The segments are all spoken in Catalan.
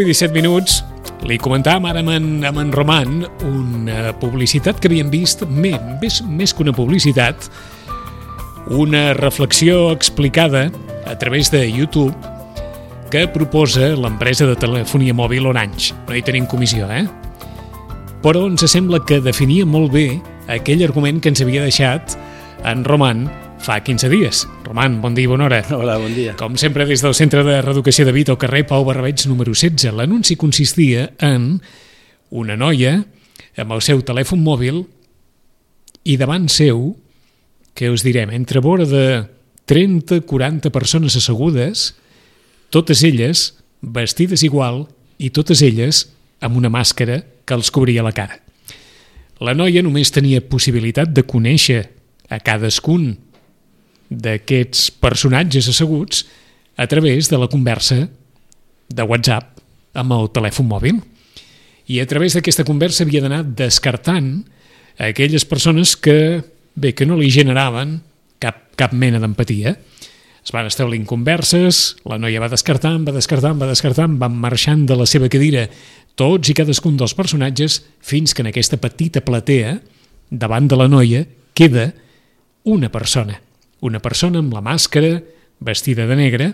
Deu i 17 minuts. Li comentàvem ara amb en, amb en Roman una publicitat que havíem vist, més, més que una publicitat, una reflexió explicada a través de YouTube que proposa l'empresa de telefonia mòbil Orange. No hi tenim comissió, eh? Però ens sembla que definia molt bé aquell argument que ens havia deixat en Roman fa 15 dies. Roman, bon dia i bona hora. Hola, bon dia. Com sempre, des del Centre de Reeducació de Vita al carrer Pau Barrabeig número 16, l'anunci consistia en una noia amb el seu telèfon mòbil i davant seu, que us direm, entre vora de 30-40 persones assegudes, totes elles vestides igual i totes elles amb una màscara que els cobria la cara. La noia només tenia possibilitat de conèixer a cadascun d'aquests personatges asseguts a través de la conversa de WhatsApp amb el telèfon mòbil. I a través d'aquesta conversa havia d'anar descartant aquelles persones que, bé, que no li generaven cap, cap mena d'empatia. Es van establint converses, la noia va descartant, va descartant, va descartant, van marxant de la seva cadira tots i cadascun dels personatges fins que en aquesta petita platea, davant de la noia, queda una persona una persona amb la màscara, vestida de negre,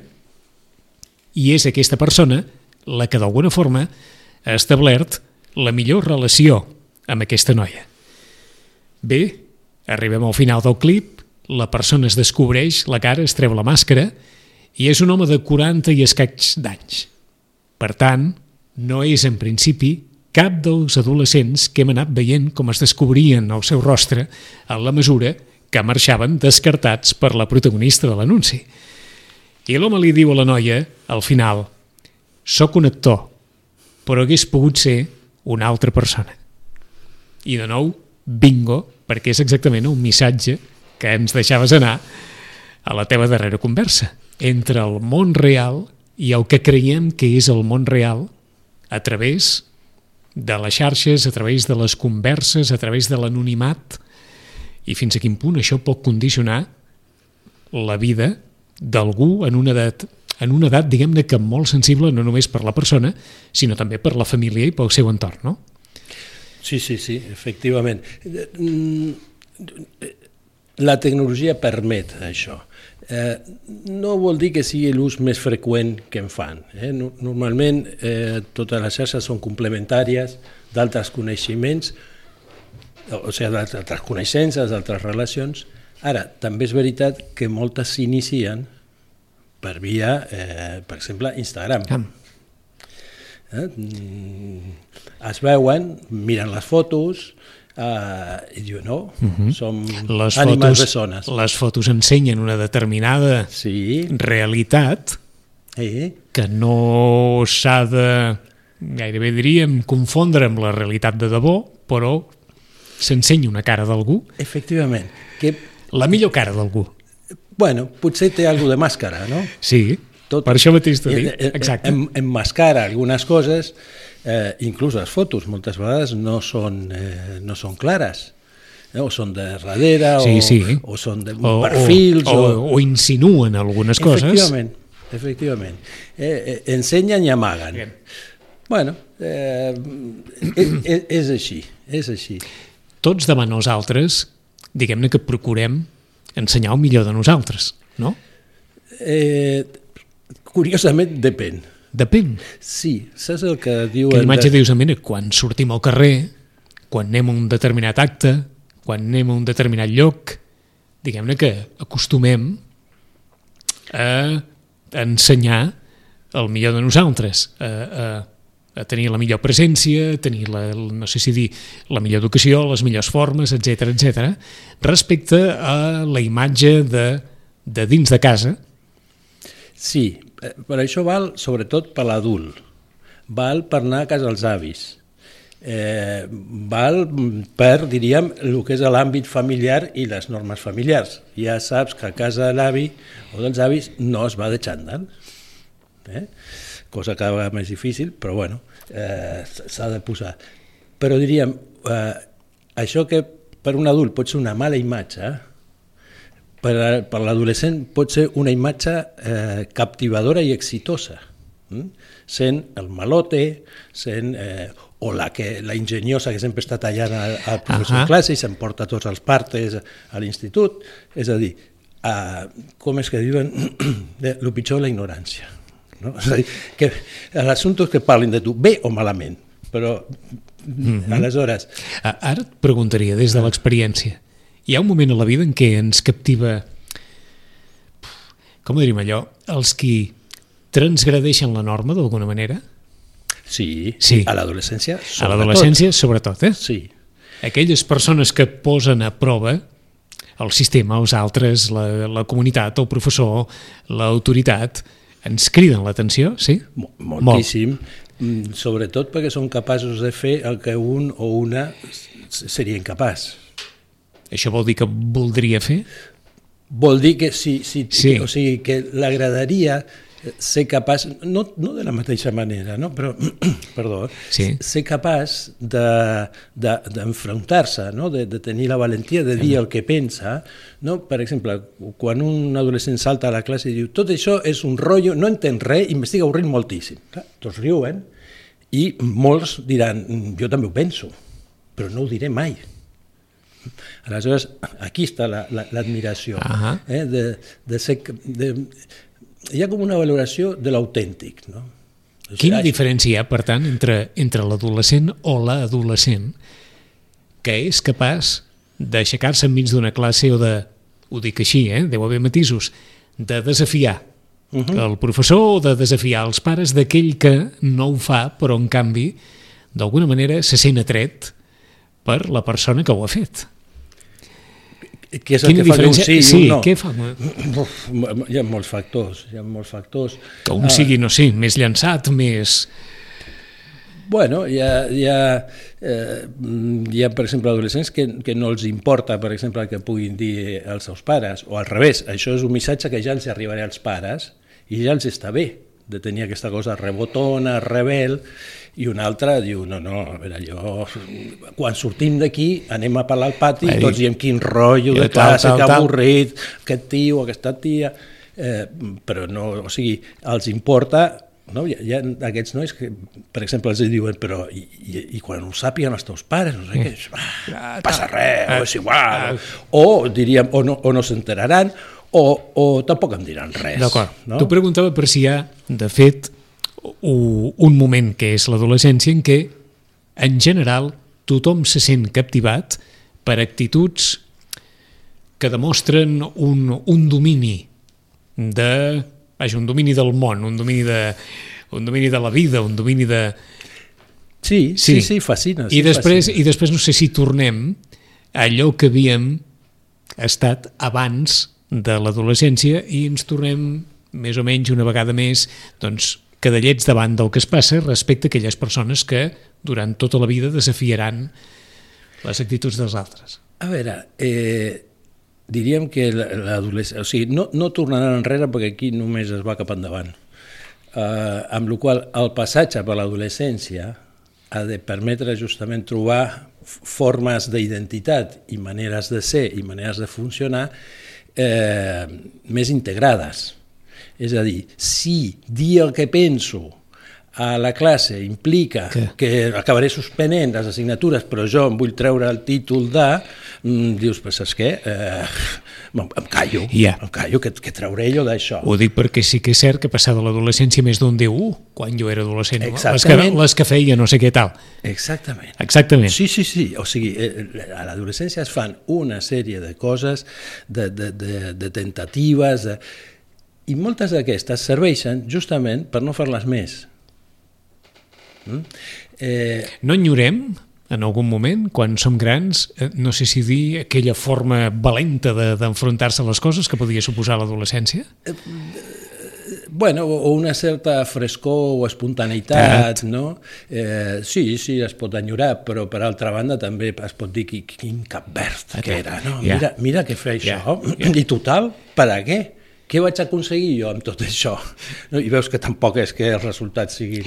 i és aquesta persona la que d'alguna forma ha establert la millor relació amb aquesta noia. Bé, arribem al final del clip, la persona es descobreix, la cara, es treu la màscara, i és un home de 40 i escaig d'anys. Per tant, no és en principi cap dels adolescents que hem anat veient com es descobrien el seu rostre en la mesura que marxaven descartats per la protagonista de l'anunci. I l'home li diu a la noia, al final, «Soc un actor, però hagués pogut ser una altra persona». I de nou, bingo, perquè és exactament un missatge que ens deixaves anar a la teva darrera conversa, entre el món real i el que creiem que és el món real a través de les xarxes, a través de les converses, a través de l'anonimat, i fins a quin punt això pot condicionar la vida d'algú en una edat en una edat, diguem-ne, que molt sensible no només per la persona, sinó també per la família i pel seu entorn, no? Sí, sí, sí, efectivament. La tecnologia permet això. Eh, no vol dir que sigui l'ús més freqüent que en fan. Eh? Normalment eh, totes les xarxes són complementàries d'altres coneixements, o sigui, d'altres coneixences, d'altres relacions. Ara, també és veritat que moltes s'inicien per via, eh, per exemple, Instagram. Ah. Eh? Es veuen, miren les fotos, eh, i diuen, no, uh mhm. -huh. som les ànimes fotos, bessones. Les fotos ensenyen una determinada sí. realitat sí. que no s'ha de, gairebé diríem, confondre amb la realitat de debò, però s'ensenya una cara d'algú. Efectivament. Que... La millor cara d'algú. Bueno, potser té alguna de màscara, no? Sí, Tot, per això mateix t'ho dic. Exacte. En, en mascara algunes coses, eh, inclús les fotos, moltes vegades no són, eh, no són clares eh, o són de darrere sí, o, sí. o són de o, perfils o, o, o, o insinuen algunes coses efectivament, efectivament. Eh, eh, ensenyen i amaguen Bien. bueno, eh, és, és així és així tots davant nosaltres, diguem-ne que procurem ensenyar el millor de nosaltres, no? Eh, curiosament, depèn. Depèn. Sí, saps el que diuen... Que l'imatge de... dius, mira, quan sortim al carrer, quan anem a un determinat acte, quan anem a un determinat lloc, diguem-ne que acostumem a ensenyar el millor de nosaltres, a, a tenir la millor presència, tenir la, no sé si dir, la millor educació, les millors formes, etc etc, respecte a la imatge de, de dins de casa. Sí, eh, per això val sobretot per l'adult, val per anar a casa dels avis, eh, val per, diríem, el que és l'àmbit familiar i les normes familiars. Ja saps que a casa de l'avi o dels avis no es va de xandall, eh? Cosa cada vegada més difícil, però bueno, eh, s'ha de posar. Però diríem, eh, això que per un adult pot ser una mala imatge, per, per l'adolescent pot ser una imatge eh, captivadora i exitosa, hm? sent el malote, sent eh, o la, que, la enginyosa que sempre està tallant al, al professor uh -huh. classe i s'emporta tots els partes a l'institut. És a dir, uh, com és que diuen, el pitjor la ignorància. No? És a dir, que l'assumpte és que parlin de tu bé o malament, però mm -hmm. aleshores... Ara et preguntaria, des de l'experiència, hi ha un moment a la vida en què ens captiva, com ho diríem allò, els qui transgradeixen la norma d'alguna manera? Sí, sí. a l'adolescència sobretot. A l'adolescència sobretot, eh? Sí. Aquelles persones que posen a prova el sistema, els altres, la, la comunitat, el professor, l'autoritat, ens criden l'atenció, sí? Moltíssim, Molt. Mm, sobretot perquè són capaços de fer el que un o una seria incapaç. Això vol dir que voldria fer? Vol dir que sí, sí, sí. Que, o sigui, que l'agradaria ser capaç, no, no de la mateixa manera, no? però, perdó, sí. ser capaç d'enfrontar-se, de, de, no? de, de tenir la valentia de dir el que pensa. No? Per exemple, quan un adolescent salta a la classe i diu tot això és un rotllo, no entén res i m'estic avorrint moltíssim. Clar, tots riuen i molts diran jo també ho penso, però no ho diré mai. Aleshores, aquí està l'admiració, la, la, uh -huh. eh? de, de, ser, de, hi ha com una valoració de l'autèntic. No? O sigui, Quina diferència hi ha, per tant, entre, entre l'adolescent o l'adolescent que és capaç d'aixecar-se enmig d'una classe o de, ho dic així, eh, deu haver matisos, de desafiar uh -huh. el professor o de desafiar els pares d'aquell que no ho fa, però en canvi, d'alguna manera, se sent atret per la persona que ho ha fet què és el Quina que fa que un sí, sí un no? Què fa? Uf, hi ha molts factors, hi ha molts factors. Que un ah. sigui, no sé, més llançat, més... Bueno, hi ha, hi ha, eh, hi ha per exemple, adolescents que, que no els importa, per exemple, que puguin dir als seus pares, o al revés, això és un missatge que ja els arribarà als pares i ja els està bé de tenir aquesta cosa rebotona, rebel, i un altre diu, no, no, a veure, jo, quan sortim d'aquí anem a parlar al pati i tots diem quin rotllo de classe, que avorrit, aquest tio, aquesta tia, eh, però no, o sigui, els importa no? Hi, ha, hi ha aquests nois que, per exemple, els diuen però i, i, i quan ho sàpiguen els teus pares, no sé què, ah, passa res, o és igual, o diríem, o no, o no s'enteraran, o, o tampoc em diran res. D'acord. No? Tu preguntava per si hi ha, de fet, un moment que és l'adolescència en què, en general, tothom se sent captivat per actituds que demostren un, un domini de... Vaja, un domini del món, un domini de, un domini de la vida, un domini de... Sí, sí, sí, sí fascina. Sí, I, després, fascina. I després no sé si tornem a allò que havíem estat abans de l'adolescència i ens tornem més o menys una vegada més doncs, cadallets davant del que es passa respecte a aquelles persones que durant tota la vida desafiaran les actituds dels altres. A veure, eh, diríem que l'adolescència... O sigui, no, no tornaran enrere perquè aquí només es va cap endavant. Eh, amb la qual el passatge per l'adolescència ha de permetre justament trobar formes d'identitat i maneres de ser i maneres de funcionar eh, més integrades. És a dir, si dir el que penso a la classe implica Que? que acabaré suspenent les assignatures, però jo em vull treure el títol de, mm, dius, però saps què? Eh, em, callo, Ja. em callo, que, que trauré jo d'això. Ho dic perquè sí que és cert que passar de l'adolescència més d'un diu, uh, quan jo era adolescent, les que, les que feia no sé què tal. Exactament. Exactament. Sí, sí, sí. O sigui, eh, a l'adolescència es fan una sèrie de coses, de, de, de, de tentatives, de... i moltes d'aquestes serveixen justament per no fer-les més. Mm? Eh, No enyorem, en algun moment, quan som grans, eh, no sé si dir aquella forma valenta de- d'enfrontar-se a les coses que podia suposar l'adolescència? bueno, o una certa frescor o espontaneïtat, no? Eh, sí, sí, es pot enyorar, però per altra banda també es pot dir qui- quin cap verd que era, no? Mira, mira què feia Ja, això. I total, per a què? Què vaig aconseguir jo amb tot això? No? I veus que tampoc és que els resultats siguin...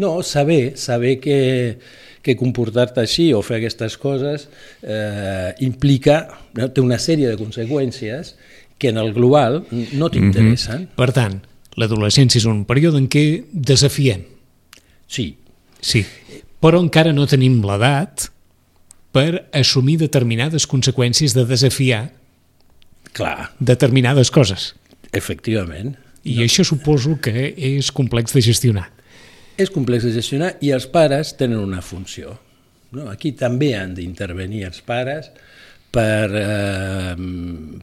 No, saber, saber que, que comportar-te així o fer aquestes coses eh, implica, no? té una sèrie de conseqüències que en el global no t'interessen. Per tant, l'adolescència és un període en què desafiem, Sí, sí, però encara no tenim l'edat per assumir determinades conseqüències de desafiar clar, determinades coses. Efectivament. I això suposo que és complex de gestionar. És complex de gestionar i els pares tenen una funció. No? Aquí també han d'intervenir els pares per, eh,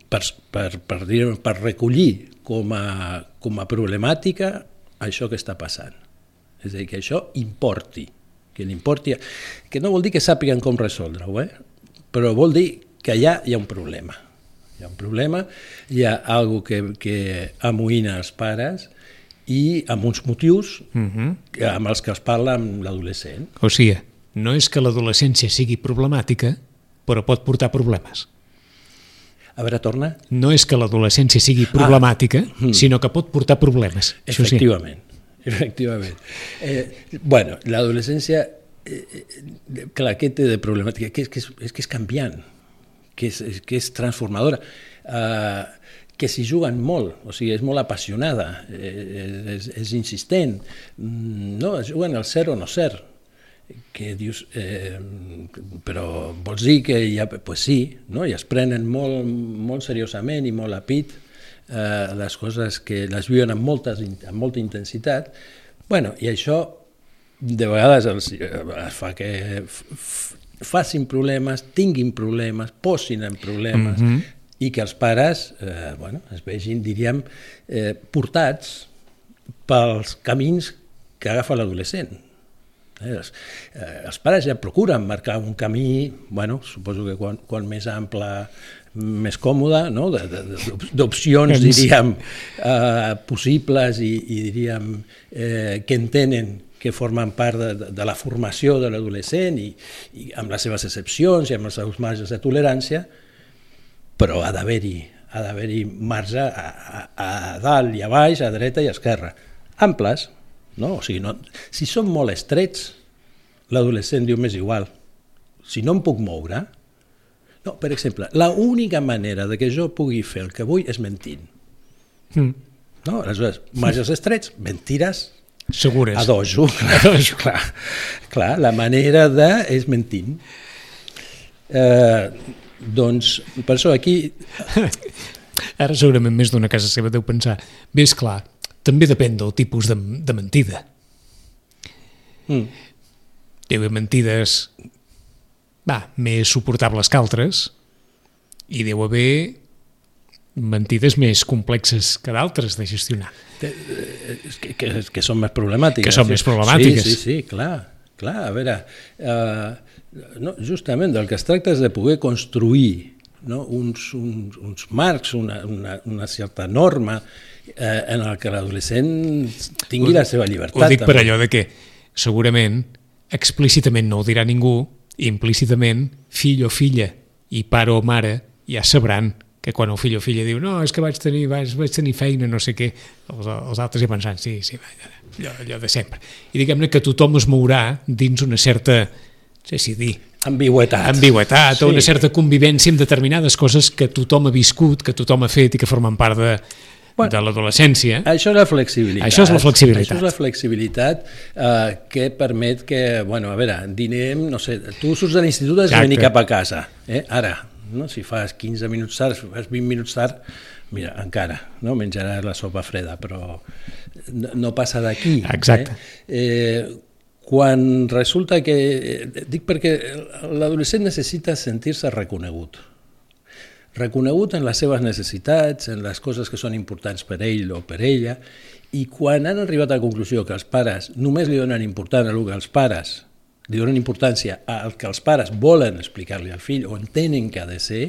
per, per, per, dir, per recollir com a, com a problemàtica això que està passant. És a dir, que això importi, que l'importi, que no vol dir que sàpiguen com resoldre-ho, eh? però vol dir que allà hi ha un problema. Hi ha un problema, hi ha algo que, que amoïna els pares i amb uns motius Uh -huh. amb els que es parla amb l'adolescent. O sigui, no és que l'adolescència sigui problemàtica, però pot portar problemes. A veure, torna. No és que l'adolescència sigui problemàtica, sinó que pot portar problemes. Això sí. Efectivament. Efectivament. Eh, bueno, l'adolescència, eh, eh, clar, què té de problemàtica? Que és, que és, és que és canviant, que és, que és transformadora, eh, que s'hi juguen molt, o sigui, és molt apassionada, eh, és, és insistent, mm, no, es juguen al ser o no ser, que dius, eh, però vols dir que ha, pues sí, no? i es prenen molt, molt seriosament i molt a pit eh, les coses que les viuen amb, moltes, amb molta intensitat, bueno, i això de vegades els, eh, fa que facin problemes, tinguin problemes, posin en problemes, mm -hmm. i que els pares eh, bueno, es vegin, diríem, eh, portats pels camins que agafa l'adolescent. Eh, els, eh, els pares ja procuren marcar un camí, bueno, suposo que quan, quan més ample, més còmode, no? d'opcions, diríem, eh, possibles i, i diríem eh, que entenen que formen part de, de, la formació de l'adolescent i, i amb les seves excepcions i amb els seus marges de tolerància, però ha d'haver-hi ha d'haver-hi marge a, a, a dalt i a baix, a dreta i a esquerra. Amples, no? O sigui, no, si són molt estrets, l'adolescent diu més igual. Si no em puc moure... No, per exemple, la única manera de que jo pugui fer el que vull és mentint. Mm. No? Aleshores, marges estrets, mentires Segures. a dojo. Clar, clar, clar, la manera de és mentint. Eh, doncs, per això aquí Ara segurament més d'una casa seva deu pensar, bé, és clar, també depèn del tipus de, de mentida. mm, Deu haver mentides va, més suportables que altres i deu haver mentides més complexes que d'altres de gestionar. és que, que, que són més problemàtiques. Que són més problemàtiques. Sí, sí, sí, clar. clar a veure, eh, no, justament del que es tracta és de poder construir no, uns, uns, uns marcs, una, una, una certa norma eh, en el que l'adolescent tingui la seva llibertat. Ho dic per també. allò de que segurament explícitament no ho dirà ningú, implícitament fill o filla i pare o mare ja sabran que quan el fill o filla diu no, és que vaig tenir, vaig, vaig tenir feina, no sé què, els, els altres ja pensant, sí, sí, va, allò, allò de sempre. I diguem-ne que tothom es mourà dins una certa, no sé si dir, Ambigüetat. ambigüetat Sí. o una certa convivència amb determinades coses que tothom ha viscut, que tothom ha fet i que formen part de, bueno, de l'adolescència. Això és la flexibilitat. Això és la flexibilitat. Això és la flexibilitat eh, que permet que, bueno, a veure, dinem, no sé, tu surts de l'institut has de venir cap a casa, eh? ara, no? si fas 15 minuts tard, si fas 20 minuts tard, mira, encara, no? menjaràs la sopa freda, però no, no passa d'aquí. Exacte. Eh? Eh, quan resulta que... Dic perquè l'adolescent necessita sentir-se reconegut reconegut en les seves necessitats, en les coses que són importants per ell o per ella, i quan han arribat a la conclusió que els pares només li donen important a el que els pares li donen importància al que els pares volen explicar-li al fill o entenen que ha de ser,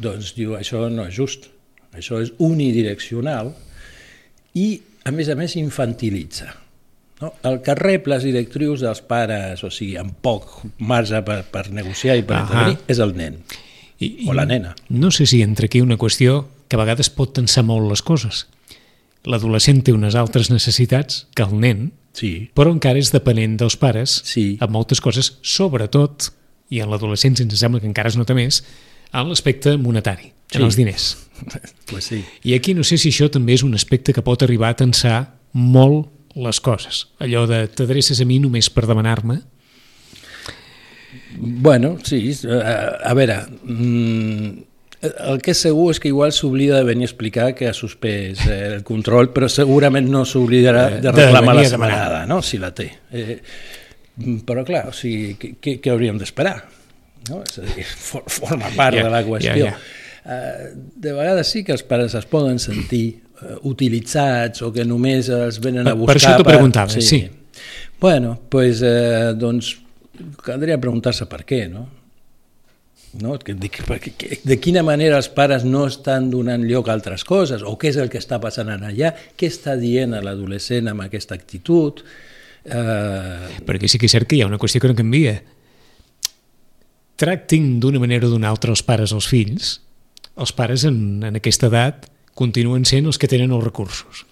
doncs diu això no és just, això és unidireccional i a més a més infantilitza. No? El que rep les directrius dels pares, o sigui, amb poc marge per, per negociar i per intervenir, és el nen. I, o la nena. No sé si entra aquí una qüestió que a vegades pot tensar molt les coses. L'adolescent té unes altres necessitats que el nen, sí. però encara és depenent dels pares sí. en moltes coses, sobretot, i en l'adolescència ens sembla que encara es nota més, en l'aspecte monetari, sí. en els diners. pues sí. I aquí no sé si això també és un aspecte que pot arribar a tensar molt les coses. Allò de t'adreces a mi només per demanar-me, Bueno, sí, a, a veure, mm, el que és segur és que igual s'oblida de venir a explicar que ha suspès eh, el control, però segurament no s'oblidarà eh, de reclamar de la setmanada, no? si la té. Eh, però clar, o sigui, què, què hauríem d'esperar? No? És a dir, for, forma part yeah, de la qüestió. Yeah, yeah. Uh, de vegades sí que els pares es poden sentir uh, utilitzats o que només els venen a buscar... Per això t'ho preguntava, sí. sí. Bueno, pues, eh, doncs caldria preguntar-se per què, no? No? De, quina manera els pares no estan donant lloc a altres coses, o què és el que està passant allà, què està dient a l'adolescent amb aquesta actitud... Eh... Perquè sí que és cert que hi ha una qüestió que no canvia. Tractin d'una manera o d'una altra els pares als fills, els pares en, en aquesta edat continuen sent els que tenen els recursos.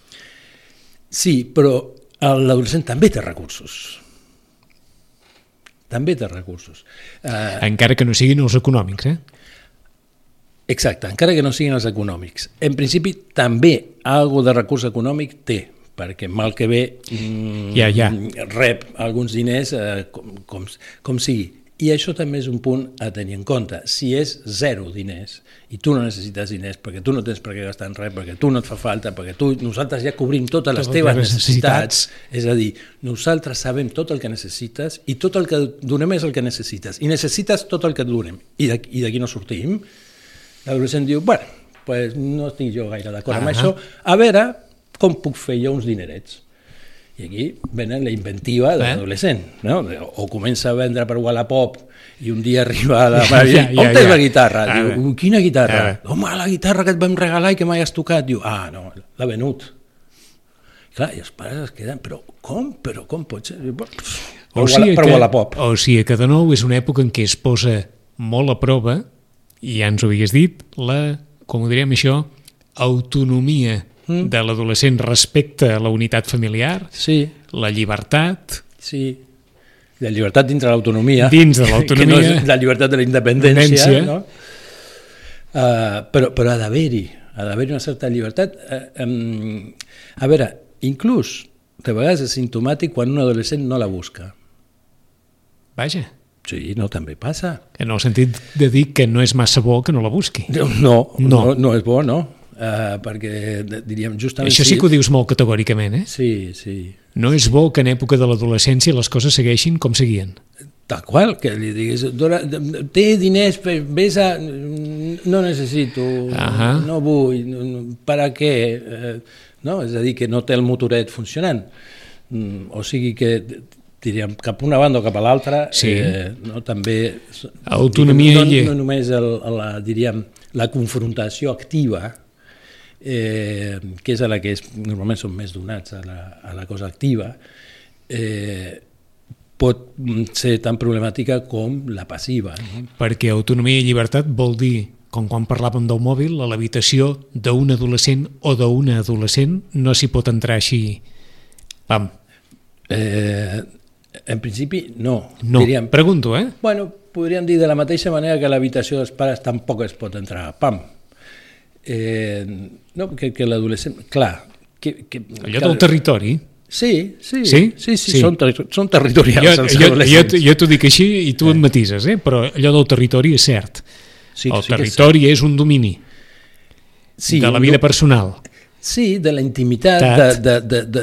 Sí, però l'adolescent també té recursos també té recursos. Uh, encara que no siguin els econòmics, eh? Exacte, encara que no siguin els econòmics. En principi, també algo de recurs econòmic té, perquè mal que bé mm, ja, ja. rep alguns diners eh, com, com, com sigui. I això també és un punt a tenir en compte. Si és zero diners i tu no necessites diners perquè tu no tens per què gastar en res, perquè tu no et fa falta, perquè tu, nosaltres ja cobrim totes les teves necessitats, necessitats, és a dir, nosaltres sabem tot el que necessites i tot el que donem és el que necessites. I necessites tot el que et donem. I d'aquí no sortim. L'adolescent diu, bueno, pues no estic jo gaire d'acord amb això, a veure com puc fer jo uns dinerets i aquí venen la inventiva de eh? l'adolescent, no? O comença a vendre per Wallapop i un dia arriba a la mare ja, ja, on ja. la guitarra? Ah, Diu, quina guitarra? Ah, Home, la guitarra que et vam regalar i que mai has tocat. Diu, ah, no, l'ha venut. Clar, i els pares es queden, però com? Però com pot ser? O sigui per que, Wallapop. O sigui que de nou és una època en què es posa molt a prova, i ja ens ho havies dit, la, com ho diríem això, autonomia mm. de l'adolescent respecte a la unitat familiar, sí. la llibertat... Sí, la llibertat dins de l'autonomia. Dins de l'autonomia. No la llibertat de la independència, no? Uh, però, però ha d'haver-hi, ha d'haver-hi una certa llibertat. Uh, um, a veure, inclús, de vegades és simptomàtic quan un adolescent no la busca. Vaja. Sí, no, també passa. En el sentit de dir que no és massa bo que no la busqui. No, no, no, no és bo, no uh, perquè diríem justament... Això sí que ho dius molt categòricament, eh? Sí, sí. No és bo que en època de l'adolescència les coses segueixin com seguien. Tal qual, que li diguis, dona, té diners, vés a... no necessito, uh -huh. no vull, no, per a què? Eh, no? És a dir, que no té el motoret funcionant. Mm, o sigui que diríem, cap una banda o cap a l'altra, sí. eh, no, també... Autonomia no, no només el, la, diríem, la confrontació activa, eh, que és a la que és, normalment són més donats a la, a la cosa activa, eh, pot ser tan problemàtica com la passiva. No? Perquè autonomia i llibertat vol dir, com quan parlàvem del mòbil, a l'habitació d'un adolescent o d'una adolescent no s'hi pot entrar així. Pam. Eh, en principi, no. No, diríem, pregunto, eh? Bueno, podríem dir de la mateixa manera que l'habitació dels pares tampoc es pot entrar. Pam. Eh, no, que, que l'adolescent... Clar, que, que, Allò del territori. Sí, sí, Sí? sí, sí, Sí. Són, terri són territorials Jo, els jo, jo, adolescents. jo t'ho dic així i tu et matises, eh? però allò del territori és cert. Sí, el sí que és territori és un domini Sí, de la vida personal. Sí, de la intimitat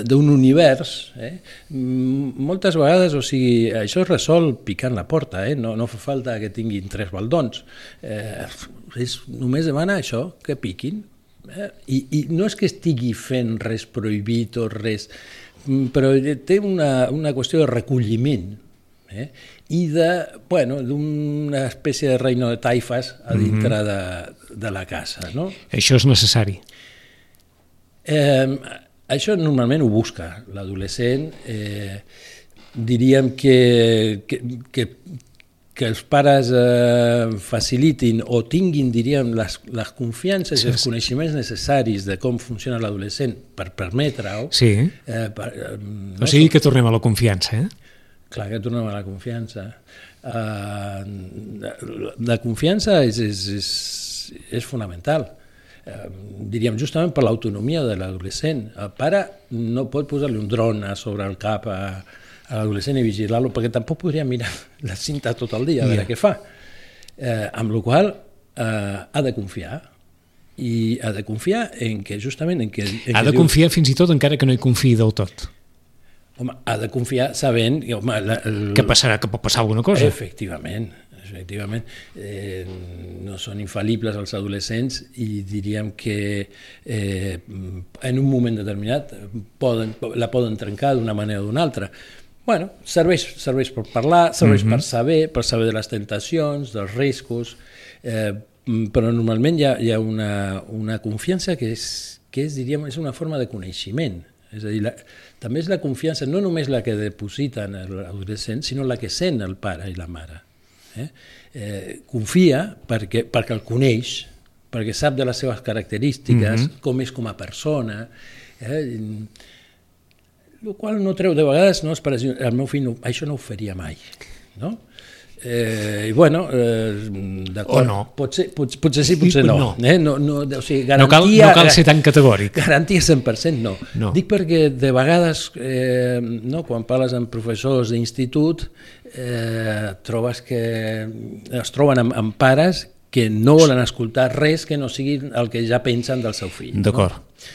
d'un univers. Eh? Moltes vegades, o sigui, això es resol picant la porta, eh? no, no fa falta que tinguin tres baldons. Eh, és, només demana això, que piquin. Eh? I, I no és que estigui fent res prohibit o res, mm, però té una, una qüestió de recolliment eh? i de, bueno, d'una espècie de reino de taifes a dintre de, de la casa. No? Això és necessari. Eh, això normalment ho busca l'adolescent. Eh, diríem que, que, que, que els pares eh, facilitin o tinguin, diríem, les, les confiances i els coneixements necessaris de com funciona l'adolescent per permetre-ho. Sí. Eh, per, eh, no? O sigui que tornem a la confiança, eh? Clar que tornem a la confiança. Uh, la, la confiança és, és, és, és fonamental. Uh, diríem justament per l'autonomia de l'adolescent. El pare no pot posar-li un dron a sobre el cap a l'adolescent i vigilar-lo, perquè tampoc podria mirar la cinta tot el dia a veure Ja. què fa. Eh, amb la qual eh, ha de confiar i ha de confiar en que justament en que, en Ha que de diu- confiar fins i tot encara que no hi confiï del tot. home, ha de confiar sabent que home, la, el, Què passarà? Que pot passar alguna cosa? Efectivament, efectivament. Eh, no són infal·libles els adolescents i diríem que eh, en un moment determinat poden, la poden trencar d'una manera o d'una altra. Bueno, serveix, serveix per parlar, serveix mm -hmm. per saber, per saber de les tentacions, dels riscos, eh, però normalment hi ha, hi ha una, una confiança que és, que és, diríem, és una forma de coneixement. És a dir, la, també és la confiança, no només la que deposita en l'adolescent, sinó la que sent el pare i la mare. Eh? Eh, confia perquè, perquè el coneix, perquè sap de les seves característiques, mm -hmm. com és com a persona, eh? El qual no treu de vegades, no, per exemple, el meu fill no, això no ho faria mai, no? Eh, I bueno, eh, d'acord, O no. potser, potser, potser sí, potser no. No. Eh? no, no o sigui, No cal, garantia, no cal ser tan categòric. Garantia 100% no. No. Dic perquè de vegades, eh, no, quan parles amb professors d'institut, eh, trobes que es troben amb, amb pares que no volen escoltar res que no sigui el que ja pensen del seu fill. D'acord. No?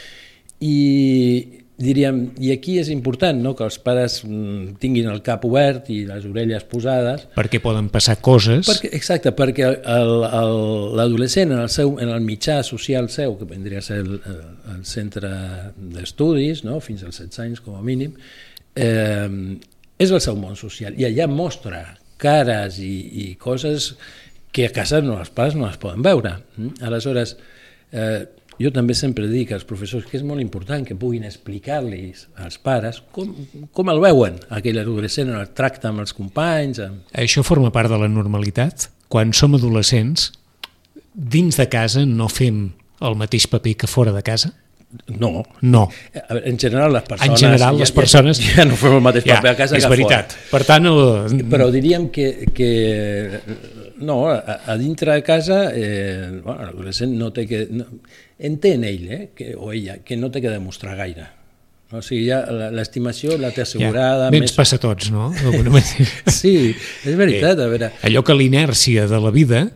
I diríem, i aquí és important no, que els pares mm, tinguin el cap obert i les orelles posades, Perquè poden passar coses... perquè, exacte, perquè l'adolescent en, el seu, en el mitjà social seu, que vendria a ser el, el centre d'estudis, no? fins als 16 anys com a mínim, eh, és el seu món social i allà mostra cares i, i coses que a casa no, els pares no les poden veure. mm? Aleshores, eh, jo també sempre dic als professors que és molt important que puguin explicar-los als pares com, com el veuen, aquell adolescent en el tracte amb els companys, amb, Això forma part de la normalitat. Quan som adolescents, dins de casa no fem el mateix paper que fora de casa? No. No. En general, les persones... En general, les persones... Ja, ja no fem el mateix paper a casa és que veritat. fora. Per tant, el... Però diríem que, que no, a, a dintre de casa eh, bueno, l'adolescent no té que... No, entén ell, eh, que, o ella, que no té que demostrar gaire. O sigui, ja la- l'estimació la té assegurada. ja, ens passa a tots, no? Sí, és veritat, a veure... Allò que l'inèrcia de la vida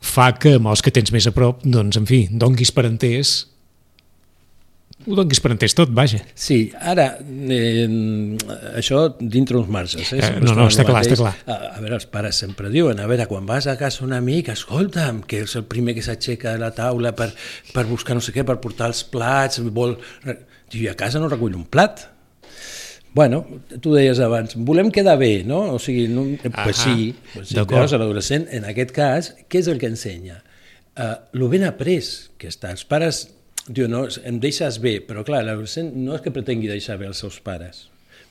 fa que amb els que tens més a prop, doncs, en fi, donguis per entès ho donguis per entès tot, vaja. Sí, ara, eh, això dintre uns marges. Eh? Eh, Sempre no, no, està clar, mateix. està clar. A, a veure, els pares sempre diuen, a veure, quan vas a casa un amic, escolta'm, que és el primer que s'aixeca de la taula per, per buscar no sé què, per portar els plats, vol... Diu, a casa no recull un plat. Bueno, tu deies abans, volem quedar bé, no? O sigui, no, eh, pues sí, pues sí veus, l'adolescent, en aquest cas, què és el que ensenya? Uh, lo ben après que està. Els pares diu, no, em deixes bé, però clar, l'adolescent no és que pretengui deixar bé els seus pares,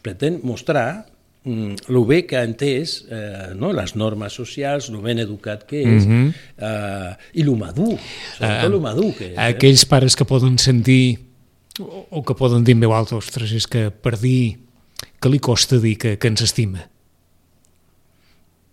pretén mostrar mm, lo bé que ha entès eh, no? les normes socials, lo ben educat que és, mm -hmm. eh, i lo madur, sobretot lo madur que és. Eh? Aquells pares que poden sentir o, o que poden dir en veu alta, ostres, és que per dir que li costa dir que, que ens estima.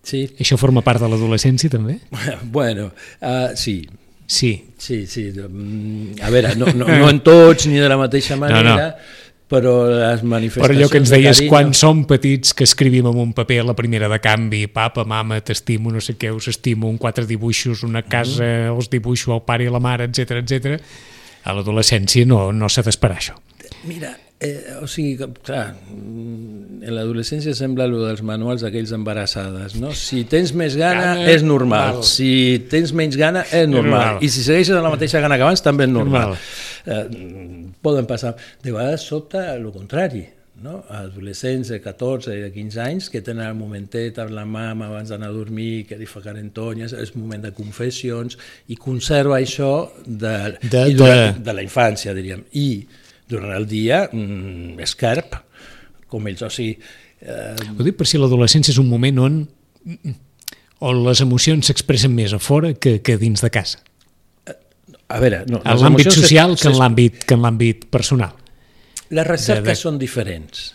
Sí, Això forma part de l'adolescència, també? bueno, uh, sí, Sí. Sí, sí. mm, A veure, no, no, no en tots ni de la mateixa manera, no, no. però les Per manifestacions allò que ens de deies, carinyo- quan som petits, que escrivim en un paper la primera de canvi, papa, mama, t'estimo, no sé què, us estimo, un quatre dibuixos, una casa, Mm-hmm. els dibuixo al pare i la mare, etc etc. A l'adolescència no, no s'ha d'esperar això. Mira, eh, o sigui, clar, mm, en l'adolescència sembla el dels manuals d'aquells embarassades, no? Si tens més gana, Gana, és normal. val. Si tens menys gana, és normal. normal. I si segueixes amb la mateixa gana que abans, també és normal. Normal. Eh, poden passar. De vegades sobta el contrari, no? Adolescents de 14 i de 15 anys que tenen el momentet amb la mama abans d'anar a dormir, que li fa carentonyes, és moment de confessions, i conserva això de, De- de- de la infància, diríem. I durant el dia, mm, escarp, com ells, o sigui, eh, Ho dic per si l'adolescència és un moment on, on les emocions s'expressen més a fora que, que dins de casa. a veure... No, En l'àmbit social que en l'àmbit que en l'àmbit personal. Les recerques de- són diferents.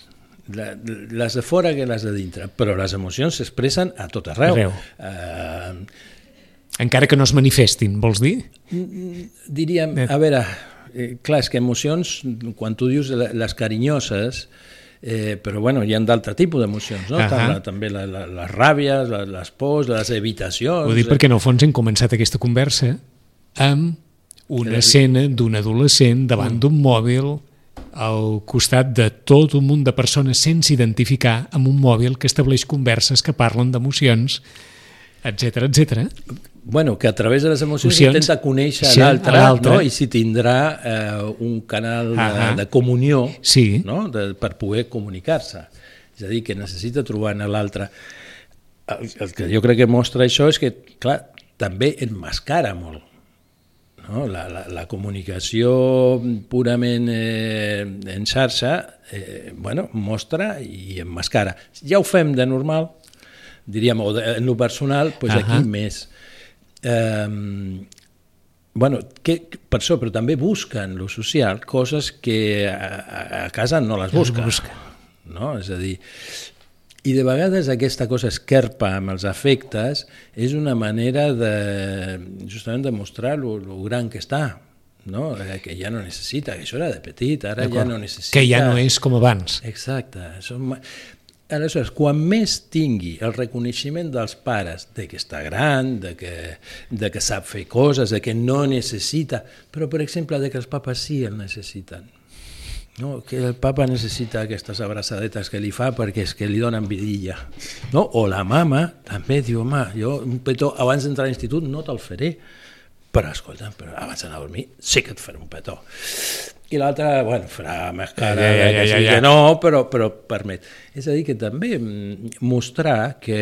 Les de fora que les de dintre, però les emocions s'expressen a tot arreu. Arreu. Eh, Encara que no es manifestin, vols dir? diríem, a veure, eh, clar, és que emocions, quan tu dius le- les carinyoses, eh, però bueno, hi ha d'altre tipus d'emocions, no? Ahà. Tant la, també la, la, les ràbies, la, les pors, les evitacions... Ho dic perquè en el fons hem començat aquesta conversa amb una escena d'un adolescent davant d'un mòbil al costat de tot un munt de persones sense identificar amb un mòbil que estableix converses que parlen d'emocions, etc etc. Bueno, que a través de les emocions Emocions. intenta conèixer Sí, l'altre, no? i si tindrà eh, un canal de, Ahà. de comunió Sí. no? de, per poder comunicar-se. És a dir, que necessita trobar en l'altre. El, el que jo crec que mostra això és que, clar, també enmascara molt. No? La, la, la comunicació purament eh, en xarxa eh, bueno, mostra i enmascara. Ja ho fem de normal, diríem, o de, en lo personal, doncs Ahà. aquí més. Eh, bueno, que, per això, però també busquen lo social coses que a, a- casa no les busca. busca. No? És a dir, i de vegades aquesta cosa esquerpa amb els afectes és una manera de justament de mostrar lo, lo gran que està, no? Eh, que ja no necessita, que això era de petit, ara ja no necessita... Que ja no és com abans. Exacte. Som... Aleshores, quan més tingui el reconeixement dels pares de que està gran, de que, de que sap fer coses, de que no necessita, però, per exemple, de que els papes sí el necessiten. No, que el papa necessita aquestes abraçadetes que li fa perquè és que li donen vidilla. No? O la mama també diu, home, jo un petó abans d'entrar a l'institut no te'l faré, però escolta, però abans d'anar a dormir sí que et faré un petó. I l'altre, bueno, farà més cara Ja, ja, ja, que ja, ja. que no, però, però permet. És a dir, que també mm, mostrar que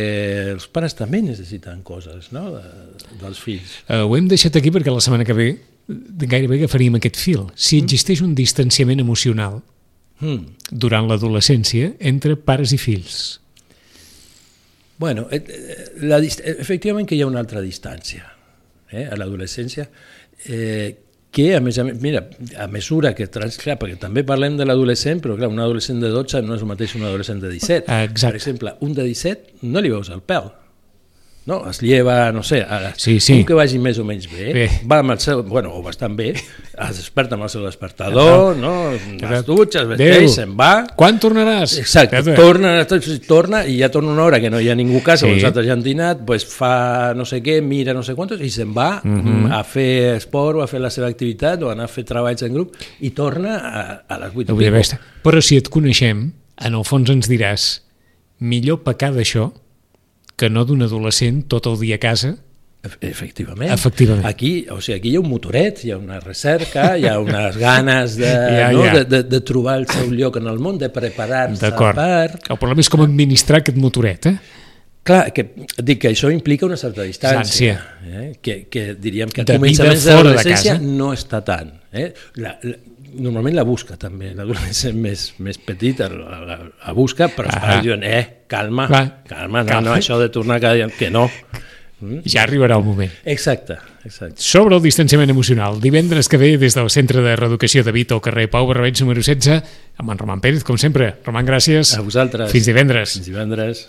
els pares també necessiten coses no? de, dels fills. Uh, ho hem deixat aquí perquè la setmana que ve gairebé agafaríem aquest fil. Si existeix un distanciament emocional Mm. durant l'adolescència entre pares i fills. Bueno, eh, eh, la, eh, efectivament que hi ha una altra distància eh, a l'adolescència, eh, que a més a més, mira, a mesura que, trans, clar, perquè també parlem de l'adolescent, però clar, un adolescent de 12 no és el mateix un adolescent de 17. Ah, exacte. Per exemple, un de 17 no li veus el pèl, no? Es lleva, no sé, a, Sí, sí. un que vagi més o menys bé, Bé. va amb el seu, bueno, o bastant bé, es desperta amb el seu despertador, no? es dutxa, es vesteix, se'n va, Quan tornaràs? Exacte, Espera't. torna, torna i ja torna una hora que no hi ha ningú a casa, Sí. sí. els altres ja han dinat, pues fa no sé què, mira no sé quantos, i se'n va uh Mhm. -huh. a fer esport o a fer la seva activitat o a anar a fer treballs en grup i torna a, a les 8 No vull dir res. Però si et coneixem, en el fons ens diràs millor pecar d'això que no d'un adolescent tot el dia a casa Efectivament. Efectivament. Aquí, o sigui, aquí hi ha un motoret, hi ha una recerca, hi ha unes ganes de, Ja, no? ja. De, de, de trobar el seu lloc en el món, de preparar-se per... El problema és com administrar aquest motoret, eh? Clar, que, dic que això implica una certa distància, eh? que, que diríem que a començaments de l'adolescència casa. no està tant. Eh? La, la, normalment la busca també, l'adolescent més, més petit la, la, la busca, però els pares diuen, eh, calma, Va, calma, no, calma. no, això de tornar cada dia, que no. Ja arribarà el moment. Exacte, exacte. Sobre el distanciament emocional, divendres que ve des del Centre de Reeducació de Vito, al carrer Pau Barbeig número 16, amb en Roman Pérez, com sempre. Roman, gràcies. A vosaltres. Fins divendres. Fins divendres.